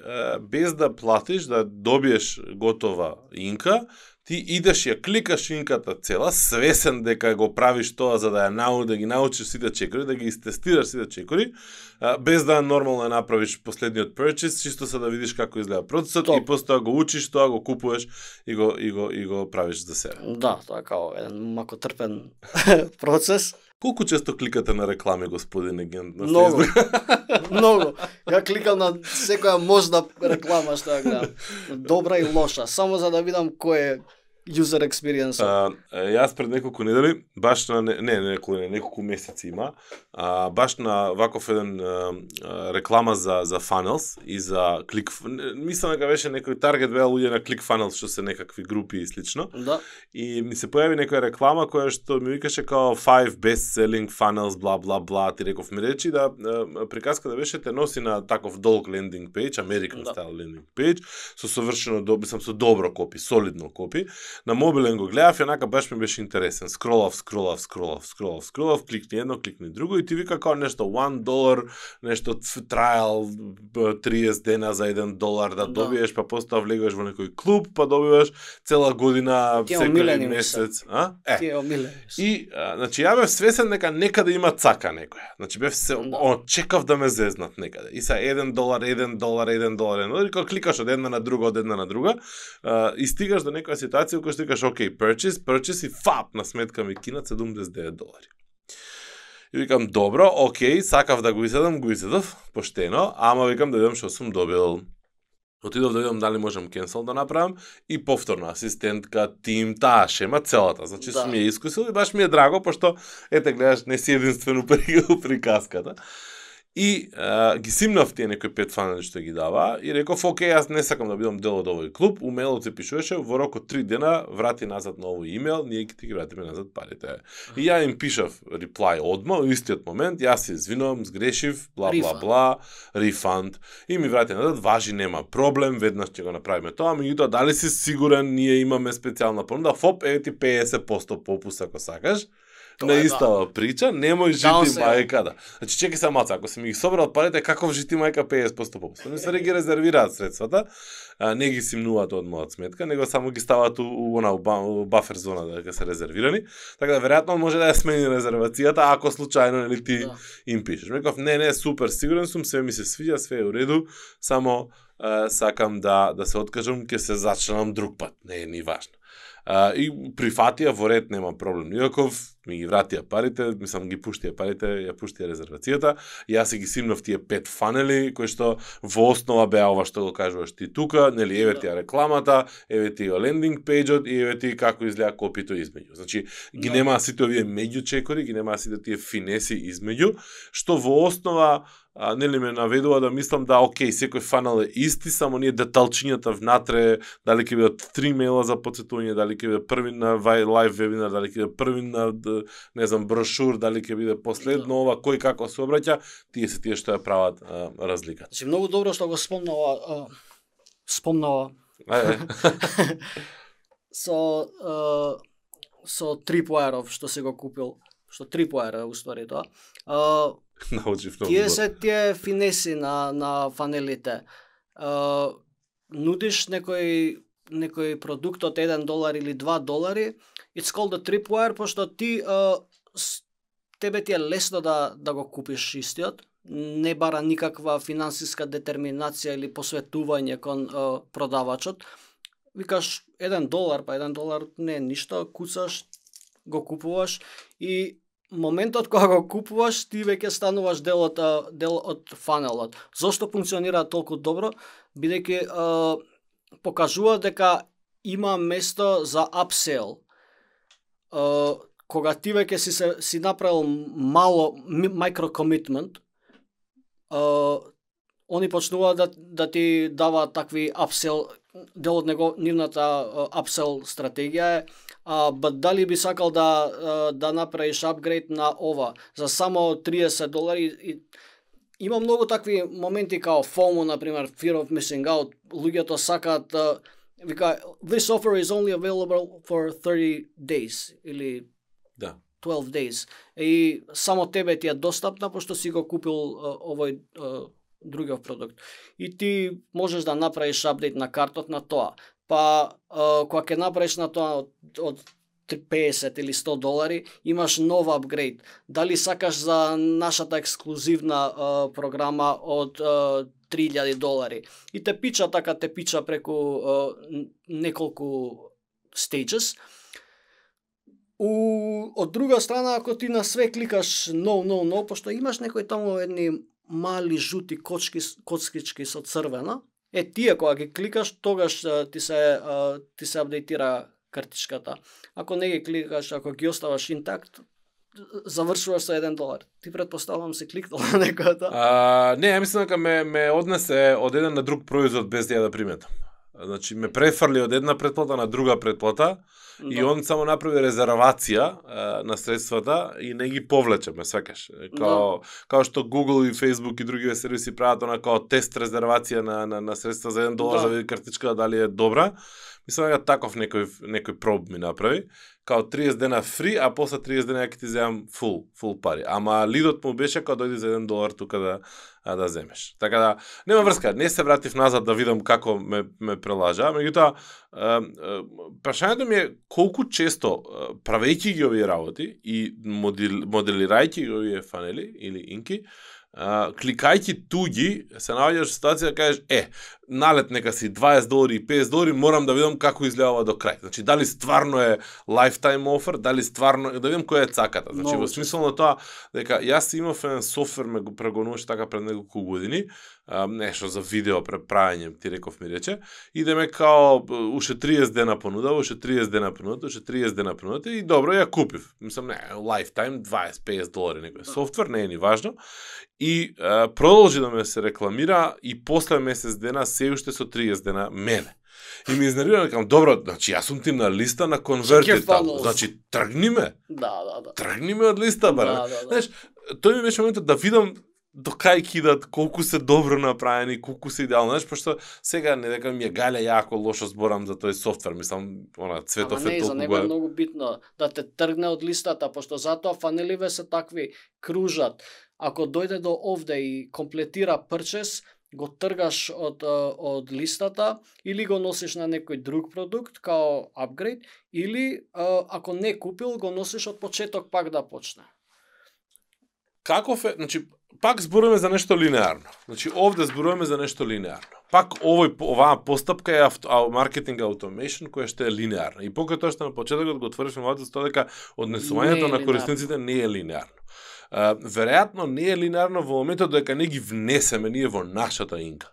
без да платиш, да добиеш готова инка, ти идеш ја кликаш инката цела, свесен дека го правиш тоа за да ја нау, да ги научиш сите чекори, да ги тестираш сите чекори, без да нормално ја направиш последниот purchase, чисто за да видиш како изгледа процесот Топ. и после тоа го учиш, тоа го купуваш и го и го и го правиш за себе. Да, тоа е као еден макотрпен [laughs] процес. Колку често кликате на реклами, господин агент? На Многу. [laughs] Многу. Ја кликам на секоја можна реклама што ја гледам. [laughs] Добра и лоша, само за да видам кој е user experience. А, јас пред неколку недели, баш на не, не неколку не, неколку месеци има, а, баш на ваков еден а, реклама за за funnels и за клик мислам дека беше некој таргет беа луѓе на клик funnels што се некакви групи и слично. Да. И ми се појави некоја реклама која што ми викаше као five best selling funnels бла бла бла, ти реков ми речи да приказка да беше те носи на таков долг лендинг пејдж, American да. style лендинг пејдж, со совршено мислам со добро копи, солидно копи на мобилен го гледав, јанака баш ми беше интересен. Скролав, скролав, скролав, скролав, скролав, кликни едно, кликни друго и ти вика како нешто 1 долар, нешто трајал 30 дена за 1 долар да, да. добиеш, па после влегуваш во некој клуб, па добиваш цела година, секој месец, а? Е. Ти И а, значи ја бев свесен дека некаде има цака некоја. Значи бев се да. о, чекав да ме зезнат некаде. И са 1 долар, 1 долар, 1 долар, 1 долар, и кога кликаш од една на друга, од една на друга, а, и стигаш до некоја ситуација која што викаш, окей, purchase, purchase и фап на сметка ми кинат 79 долари. И викам, добро, окей, сакав да го изедам, го изедов, поштено, ама викам да видам што сум добил. Отидов да видам дали можам кенсел да направам и повторно асистентка, тим, таа шема целата. Значи Да. сум ја искусил и баш ми е драго пошто ете гледаш не си единствено при [laughs] приказката. И а, ги симнав тие некои пет фанали што ги дава и реков, окей, јас не сакам да бидам дел од овој клуб. У мејлот се пишуваше, во рок од три дена врати назад на овој имейл, ние ги ти ги вратиме назад парите. И ја им пишав реплај одма, во истиот момент, јас се извинувам, сгрешив, бла бла бла, рефанд. И ми врати назад, важи, нема проблем, веднаш ќе го направиме тоа, меѓутоа дали си сигурен, ние имаме специјална понуда, фоп, еве ти 50% попуст ако сакаш. Тоа на е, да. истава прича, немој жити Down sale. мајка да. Значи чекај се малце, ако си ми ги собрал парите, каков жити мајка 50% попуст? Они се ги резервираат средствата, а, не ги симнуваат од мојот сметка, него само ги ставаат у, у она у, ба- у бафер зона дека се резервирани. Така да веројатно може да ја смени резервацијата ако случајно нели ти Да. им пишеш. Реков, не, не, супер, сигурен сум, све ми се свиѓа, све е у реду, само е, сакам да да се откажам, ќе се зачленам друг пат. Не е ни важно. А, и прифатија во ред нема проблем никаков, ми ги вратија парите, мислам ги пуштија парите, ја пуштија резервацијата. Јас си ги симнав тие пет фанели кои што во основа беа ова што го кажуваш ти тука, нели еве ти ја рекламата, еве ти го лендинг пејџот и еве ти како изгледа копито измеѓу. Значи ги Да. немаа сите овие меѓу чекори, ги немаа сите тие финеси измеѓу, што во основа а, нели ме наведува да мислам да окей, секој фанал е исти, само ние деталчињата внатре, дали ќе бидат три мейла за подсетување, дали ќе биде први на вај лайв вебинар, дали ќе биде први на не знам брошур, дали ќе биде последно Да. ова, кој како се обраќа, тие се тие што ја прават а, разликата. Значи многу добро што го спомнава а, спомнава Ајде. [laughs] со а, со што се го купил, што трипваер е уствари тоа. А, [laughs] Научив многу. тие се тие финеси на на фанелите. А, нудиш некој некој продукт од 1 долар или 2 долари, it's called a tripwire пошто ти с- тебе ти е лесно да да го купиш истиот, не бара никаква финансиска детерминација или посветување кон а, продавачот. Викаш 1 долар, па 1 долар не е ништо, куцаш, го купуваш и моментот кога го купуваш, ти веќе стануваш дел од, дел од фанелот. Зошто функционира толку добро? Бидејќи покажува дека има место за upsell. Кога ти веќе си, се, си направил мало микро micro commitment, они почнуваат да, да ти даваат такви upsell, дел од него нивната апсел upsell стратегија е а, ба, дали би сакал да а, да направиш апгрейд на ова за само 30 долари и има многу такви моменти као FOMO на пример fear of missing out луѓето сакаат а, вика this offer is only available for 30 days или Да. 12 days. И само тебе ти е достапна пошто си го купил а, овој а, другиот продукт. И ти можеш да направиш апдейт на картот на тоа. Па кога ќе направиш на тоа од, од 50 или 100 долари, имаш нов апгрейд. Дали сакаш за нашата ексклузивна а, програма од а, 3000 долари. И те пича така, те пича преку а, неколку stages. У, од друга страна, ако ти на све кликаш no, no, no, пошто имаш некои таму едни мали жути кочки, коцкички со црвена, е тие кога ги кликаш, тогаш ти се ти се апдейтира картичката. Ако не ги кликаш, ако ги оставаш интакт, завршуваш со 1 долар. Ти предпоставувам се кликнал на некојата. А, не, ја мислам дека ме, ме однесе од еден на друг производ без да ја да приметам. Значи, ме префрли од една предплата на друга предплата и Да. он само направи резервација а, на средствата и не ги повлече, ме свекаш. Као, као што Google и Facebook и други сервиси прават она као тест резервација на, на, на средства за 1 долар Да. за да види картичката дали е добра. Мислам дека таков некој некој проб ми направи, као 30 дена фри, а после 30 дена ќе ти земам фул, фул пари. Ама лидот му беше кога дојде за 1 долар тука да а, да земеш. Така да нема врска, не се вратив назад да видам како ме ме прелажа, меѓутоа прашањето ми е колку често правејќи ги овие работи и модел, моделирајќи ги овие фанели или инки, кликајќи туѓи, се наоѓаш ситуација да кажеш, е, налет нека си 20 долари и 50 долари, морам да видам како изгледа ова до крај. Значи, дали стварно е lifetime offer, дали стварно, да видам која е цаката. Значи, Много во смисол на тоа, дека јас имав еден софтвер, ме го прегонуваше така пред неколку години, нешто за видео преправење, ти реков ми рече, идеме као уште 30 дена понуда, уште 30 дена понуда, уште 30 дена понуда и добро ја купив. Мислам, не, lifetime 20-50 долари некој софтвер, не е ни важно. И а, продолжи да ме се рекламира и после месец дена се уште со 30 дена мене. И ми изнервира, викам, добро, значи јас сум ти на листа на конверти таму. Значи, тргни ме, Да, да, да. тргни ме од листа, баре. Да, да, да. Знаеш, тој ми беше моментот да видам до кај кидат, колку се добро направени, колку се идеално, знаеш, пошто сега не дека ми е галя јако лошо зборам за тој софтвер, мислам, она цветов Ама не, е за толку него е многу битно да те тргне од листата, пошто затоа фанеливе се такви, кружат. Ако дојде до овде и комплетира прчес, го тргаш од, од листата или го носиш на некој друг продукт као апгрейд или ако не купил го носиш од почеток пак да почне. Каков е, значи, пак зборуваме за нешто линеарно. Значи, овде зборуваме за нешто линеарно. Пак овој оваа постапка е авто, а, маркетинг automation која што е линеарна. И покрај тоа што на почетокот го отворивме мовата тоа дека однесувањето на корисниците не е линеарно. А, веројатно не е линеарно во моментот дека не ги внесеме ние во нашата инка.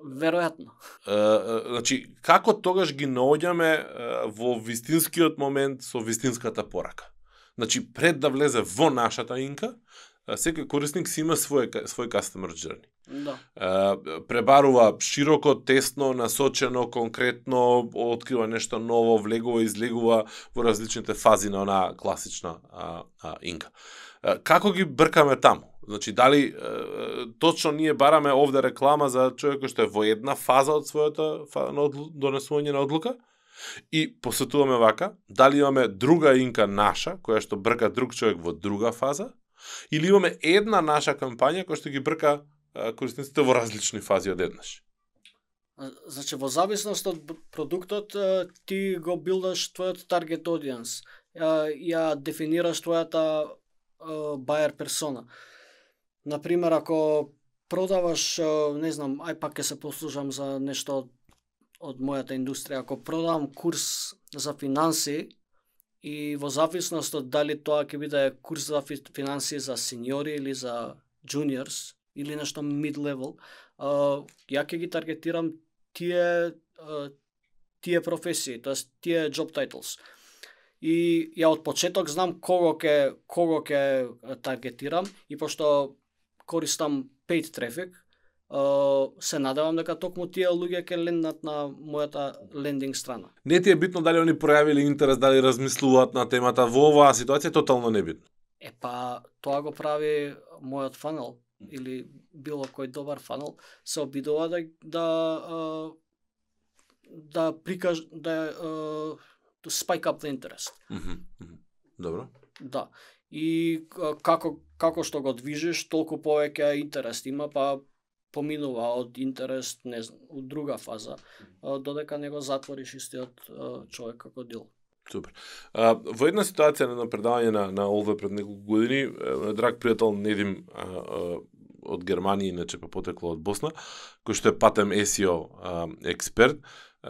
Веројатно. Е, е, значи, како тогаш ги наоѓаме е, во вистинскиот момент со вистинската порака? Значи, пред да влезе во нашата инка, секој корисник си има свој, свој customer journey. Да. Пребарува широко, тесно, насочено, конкретно, открива нешто ново, влегува, излегува во различните фази на онаа класична а, а, инка. Како ги бркаме таму? Значи, дали е, точно ние бараме овде реклама за човек што е во една фаза од својата фа, на одлу, донесување на одлука? И посетуваме вака, дали имаме друга инка наша, која што брка друг човек во друга фаза, или имаме една наша кампања која што ги брка корисниците во различни фази одеднаш. Значи, во зависност од продуктот, ти го билдаш твојот таргет audience, ја, дефинираш твојата бајер персона. Например, ако продаваш, не знам, ај пак ќе се послужам за нешто од, од мојата индустрија, ако продавам курс за финанси и во зависност од дали тоа ќе биде курс за финанси за сениори или за juniors или нешто mid level, ја ќе ги таргетирам тие тие професии, тоест тие job titles. И ја од почеток знам кого ќе кого ќе таргетирам и пошто користам paid traffic, се надевам дека токму тие луѓе ќе ленднат на мојата лендинг страна. Не ти е битно дали они пројавиле интерес, дали размислуваат на темата во оваа ситуација, тотално небитно. Е па тоа го прави мојот фанел или било кој добар фанел се обидува да да да прикаж да to spike up the interest. Мгм, мгм. Добро. Да. И како како што го движиш, толку повеќе интерес има, па поминува од интерес, не знам, од друга фаза, додека не го затвориш истиот човек како дел. Супер. А, во една ситуација на предавање на, на Олве пред неколку години, драг пријател Недим а, а, од Германија, иначе па потекло од Босна, кој што е патем SEO а, експерт,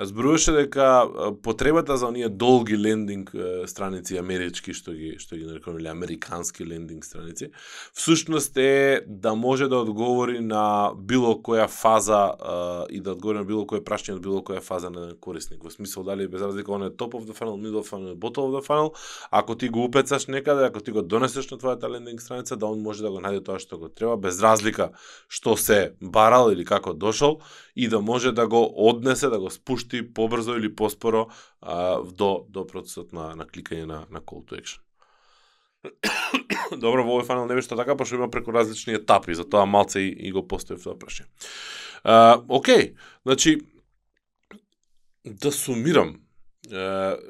зборуваше дека потребата за оние долги лендинг страници амерички што ги што ги нарекуваме американски лендинг страници, всушност е да може да одговори на било која фаза и да одговори на било кое прашање од било која фаза на корисник. Во смисол дали без разлика он е top of the funnel, middle of the funnel, bottom of the funnel, ако ти го упецаш некаде, ако ти го донесеш на твојата лендинг страница, да он може да го најде тоа што го треба без разлика што се барал или како дошол и да може да го однесе, да го спушти побрзо или поспоро а, до до процесот на на кликање на на call to action. Добро, во овој фанал не беше така, пошто има преку различни етапи, затоа малце и, и го постоев тоа прашање. А, окей, значи, да сумирам,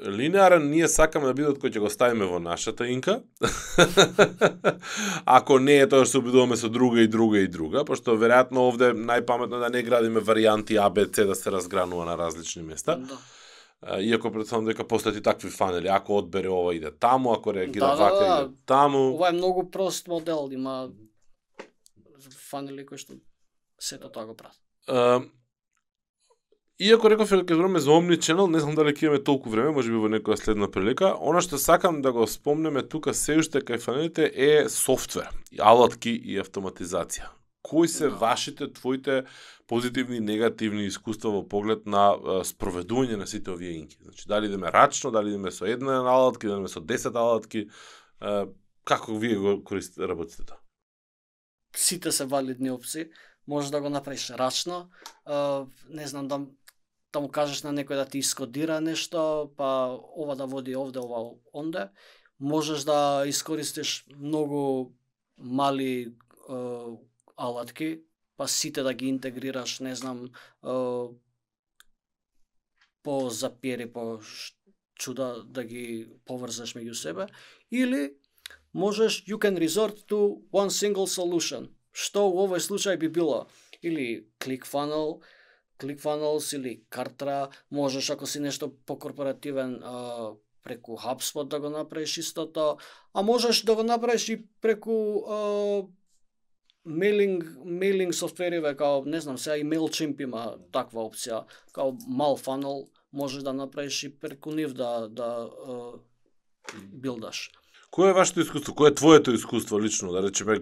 линеарен ние сакаме да бидат кој ќе го ставиме во нашата инка. [laughs] Ако не е тоа што се обидуваме со друга и друга и друга, пошто веројатно овде најпаметно да не градиме варијанти А, Б, С да се разгранува на различни места. Да. Иако претставам дека постојат и такви фанели, ако одбере ова иде таму, ако реагира Да, да, вака да. иде таму. Ова е многу прост модел, има фанели кои што сето тоа го прават. Иако реков дека ќе збораме за Omnichannel, не знам дали ќе имаме толку време, може би во некоја следна прилика. Она што сакам да го спомнеме тука се уште кај фанелите е софтвер, алатки и автоматизација. Кои се Да. вашите, твоите позитивни и негативни искуства во поглед на спроведување на сите овие инки? Значи, дали идеме рачно, дали идеме со една алатки, дали идеме со 10 алатки, како вие го користите, работите тоа? Сите се валидни опции. Може да го направиш рачно, не знам да да му кажеш на некој да ти искодира нешто, па ова да води овде, ова онде. Можеш да искористиш многу мали е, алатки, па сите да ги интегрираш, не знам, е, по запери, по чуда да ги поврзаш меѓу себе, или можеш you can resort to one single solution. Што у овој случај би било? Или ClickFunnel, ClickFunnels или Kartra, можеш ако си нешто покорпоративен а, преку HubSpot да го направиш истото, а можеш да го направиш и преку а, мейлинг мейлинг софтвериве као не знам сега и MailChimp има таква опција као мал фанал, можеш да направиш и преку нив да да а, билдаш. Кој е вашето искуство? Кој е твоето искуство лично? Да речеме,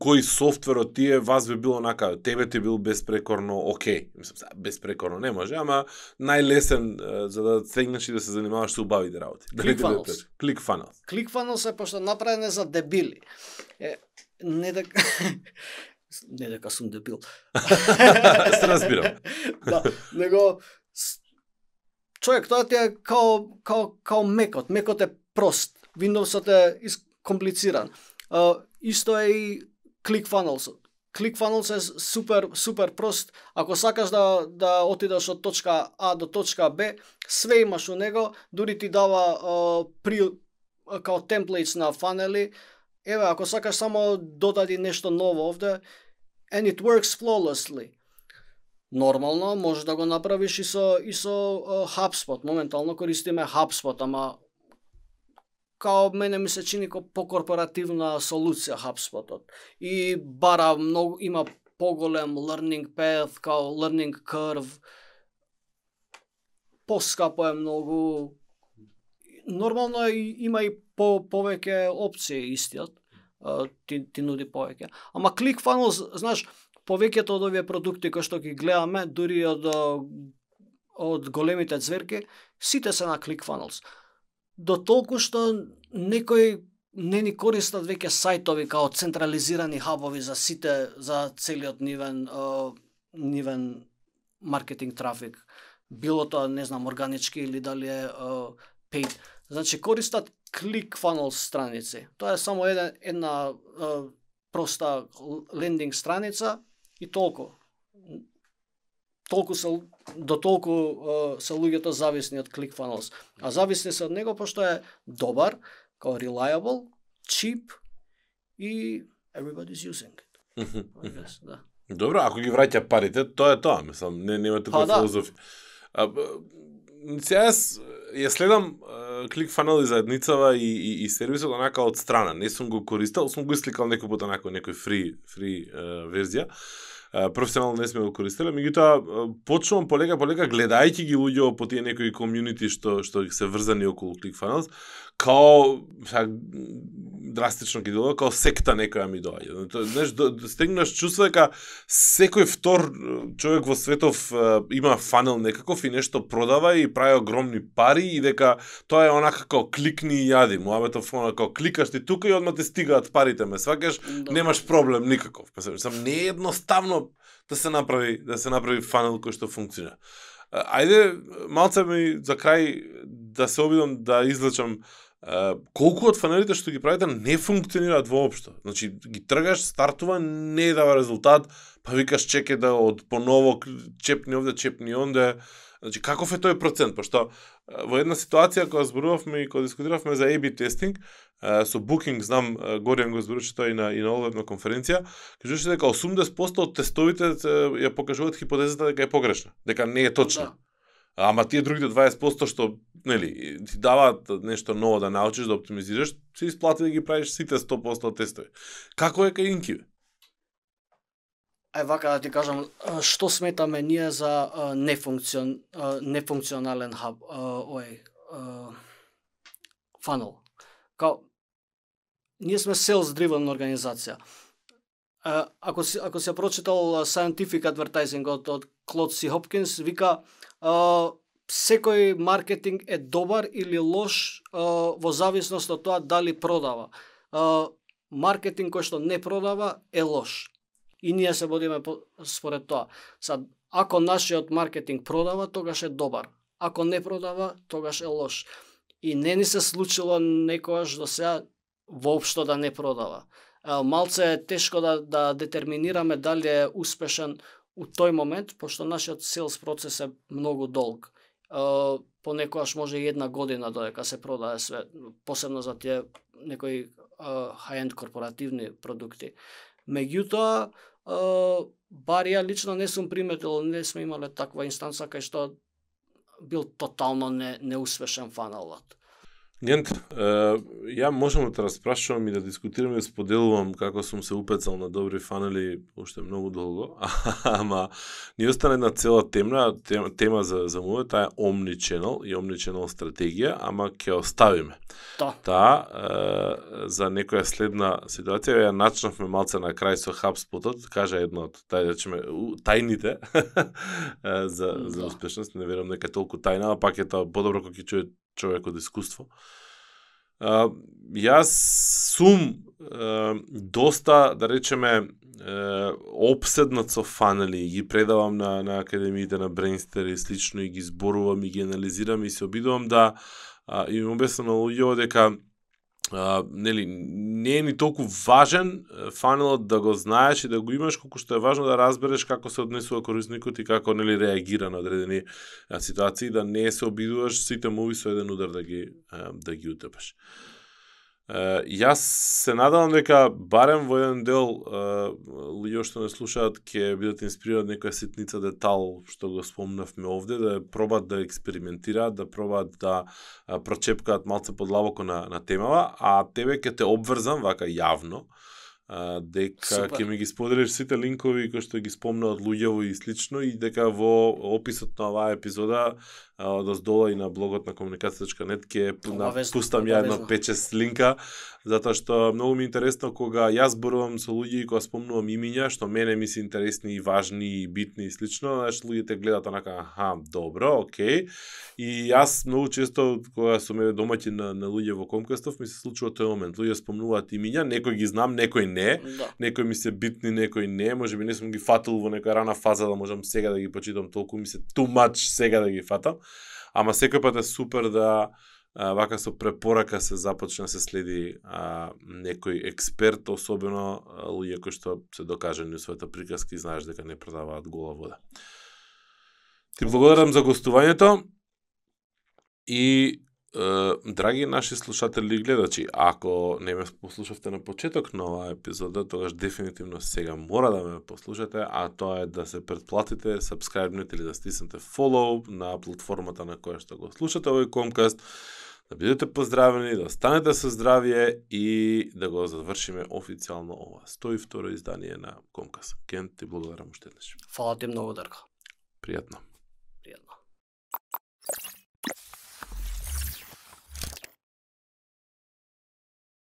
кој софтвер од тие вас би било нака, тебе ти бил безпрекорно окей. Мислам, безпрекорно не може, ама најлесен за да стегнеш и да се занимаваш со убавите работи. Дали ClickFunnels. ClickFunnels. ClickFunnels е пошто направен е за дебили. Е, не дека [laughs] не дека сум дебил. [laughs] Се разбирам. [laughs] да, него човек тоа ти е као као као мекот, мекот е прост. Windowsот е комплициран. Uh, исто е и ClickFunnels. ClickFunnels е супер супер прост. Ако сакаш да да отидеш од точка А до точка Б, све имаш у него, дури ти дава uh, при као темплейтс на фанели. Еве, ако сакаш само додади нешто ново овде, and it works flawlessly. Нормално, може да го направиш и со и со uh, HubSpot. Моментално користиме HubSpot, ама као мене ми се чини како покорпоративна солуција HubSpotот. И бара многу има поголем learning path, као learning curve. Поскапо е многу нормално е, и- има и по повеќе опции истиот. ти, ти нуди повеќе. Ама ClickFunnels, знаеш, повеќето од овие продукти кои што ги гледаме, дури од од големите зверки, сите се на ClickFunnels. До толку што некои не ни користат веќе сајтови као централизирани хабови за сите за целиот нивен а, нивен маркетинг трафик. Било тоа, не знам, органички или дали е а, paid. Значи користат клик фанал страници. Тоа е само една една а, проста лендинг страница и толку. Толку се до толку се луѓето зависни од ClickFunnels. А зависни се од него пошто е добар, као reliable, cheap и everybody's using it. Guess, да. Добро, ако ги враќа парите, тоа е тоа, мислам, не нема тука Па да. филозофија. А, б- сега јас ја следам ClickFunnels и заедницава и, и, и сервисот онака од страна. Не сум го користел, сум гоисликал некој пат онака некој фри фри верзија. А, професионално не сме го користеле, меѓутоа почнувам полека полека гледајќи ги луѓе по тие некои комјунити што што се врзани околу ClickFunnels, као сега, драстично ги делува као секта некоја ми доаѓа. Знаеш, до, стегнаш чувство дека секој втор е, човек во светов е, има фанел некаков и нешто продава и прави огромни пари и дека тоа е онака како кликни и јади. Муабетов онака како кликаш ти тука и одма те стигаат парите, ме сваќаш, Да. немаш проблем никаков. Па, Сам не е едноставно да се направи да се направи фанел кој што функционира. Ајде малце ми за крај да се обидам да излечам колку од фанерите што ги правите не функционираат воопшто. Значи, ги тргаш, стартува, не дава резултат, па викаш чеке да од поново чепни овде, чепни онде. Значи, каков е тој процент? Пошто во една ситуација кога зборувавме и кога дискутиравме за A-B тестинг, со Booking, знам, Горијан го зборуваше тоа и на, и на оваа конференција, кажуваше дека 80% од тестовите ја покажуваат хипотезата дека е погрешна, дека не е точна. Да. Ама тие другите 20% што нели ти даваат нешто ново да научиш, да оптимизираш, се исплати да ги правиш сите 100% тестови. Како е кај Инки? ај вака да ти кажам, што сметаме ние за нефункцион, нефункционален хаб, ој, фанел. Као, ние сме sales driven организација. Ако си ако си прочитал Scientific Advertising од, од Клод Си Хопкинс, вика секој маркетинг е добар или лош во зависност од тоа дали продава. Маркетинг кој што не продава е лош. И ние се водиме според тоа. Сад, ако нашиот маркетинг продава, тогаш е добар. Ако не продава, тогаш е лош. И не ни се случило некојаш до сега воопшто да не продава. Малце е тешко да, да детерминираме дали е успешен у тој момент, пошто нашиот селс процес е многу долг. понекогаш може и една година додека се продаде, све, посебно за тие некои high-end корпоративни продукти. Меѓутоа, бар ја лично не сум приметил, не сме имале таква инстанца кај што бил тотално не, неуспешен фаналот. Гент, ја можам да те распрашувам и да дискутирам и да споделувам како сум се упецал на добри фанели уште многу долго, [laughs] ама ни остана една цела тема, тема, тема за, за мојот, таа е Omni Channel и Omni Channel стратегија, ама ќе оставиме. Да. Таа, за некоја следна ситуација, ја начнавме малце на крај со HubSpotот, кажа едно од тај, да чеме, тајните [laughs] за, за да. успешност, не верам нека толку тајна, а пак е тоа подобро кога ќе чуе човек од искуство. А, јас сум а, доста, да речеме, обседнат со фанели, ги предавам на, на академиите на Брейнстер и слично и ги зборувам и ги анализирам и се обидувам да а, им обяснам на луѓето дека а, нели, не е ни толку важен фанелот да го знаеш и да го имаш, колку што е важно да разбереш како се однесува корисникот и како нели реагира на одредени ситуации, да не се обидуваш сите муви со еден удар да ги да ги утепаш јас се надавам дека барем во еден дел луѓе што не слушаат ќе бидат инспирирани некоја ситница детал што го спомнавме овде, да пробат да експериментираат, да пробат да прочепкаат малце подлабоко на, на темава, а тебе ќе те обврзам вака јавно, дека ќе ми ги споделиш сите линкови кои што ги спомна од луѓево и слично и дека во описот на оваа епизода од оздола и на блогот на комуникација.нет ќе пустам ја едно 5-6 линка затоа што многу ми е интересно кога јас зборувам со луѓе и кога спомнувам имиња што мене ми се интересни и важни и битни и слично, знаеш луѓето гледаат онака аха, добро, окей. И јас многу често кога сум еве домаќин на, на луѓе во Комкастов ми се случува тој момент. Луѓе спомнуваат имиња, некој ги знам, некој не, Да. некој ми се битни, некој не, може би не сум ги фатил во некоја рана фаза да можам сега да ги почитам толку ми се too much сега да ги фатам. Ама секој пат е супер да а, вака со препорака се започне се следи а, некој експерт, особено луѓе кои што се докажани у својата приказка и знаеш дека не продаваат гола вода. Ти благодарам за гостувањето и драги наши слушатели и гледачи, ако не ме послушавте на почеток на оваа епизода, тогаш дефинитивно сега мора да ме послушате, а тоа е да се предплатите, сабскрайбнете или да стиснете follow на платформата на која што го слушате овој комкаст, да бидете поздравени, да останете со здравје и да го завршиме официјално ова 102 издание на Комкаст. Кен, ти благодарам уште еднаш. Фала ти многу, Дарко. Пријатно.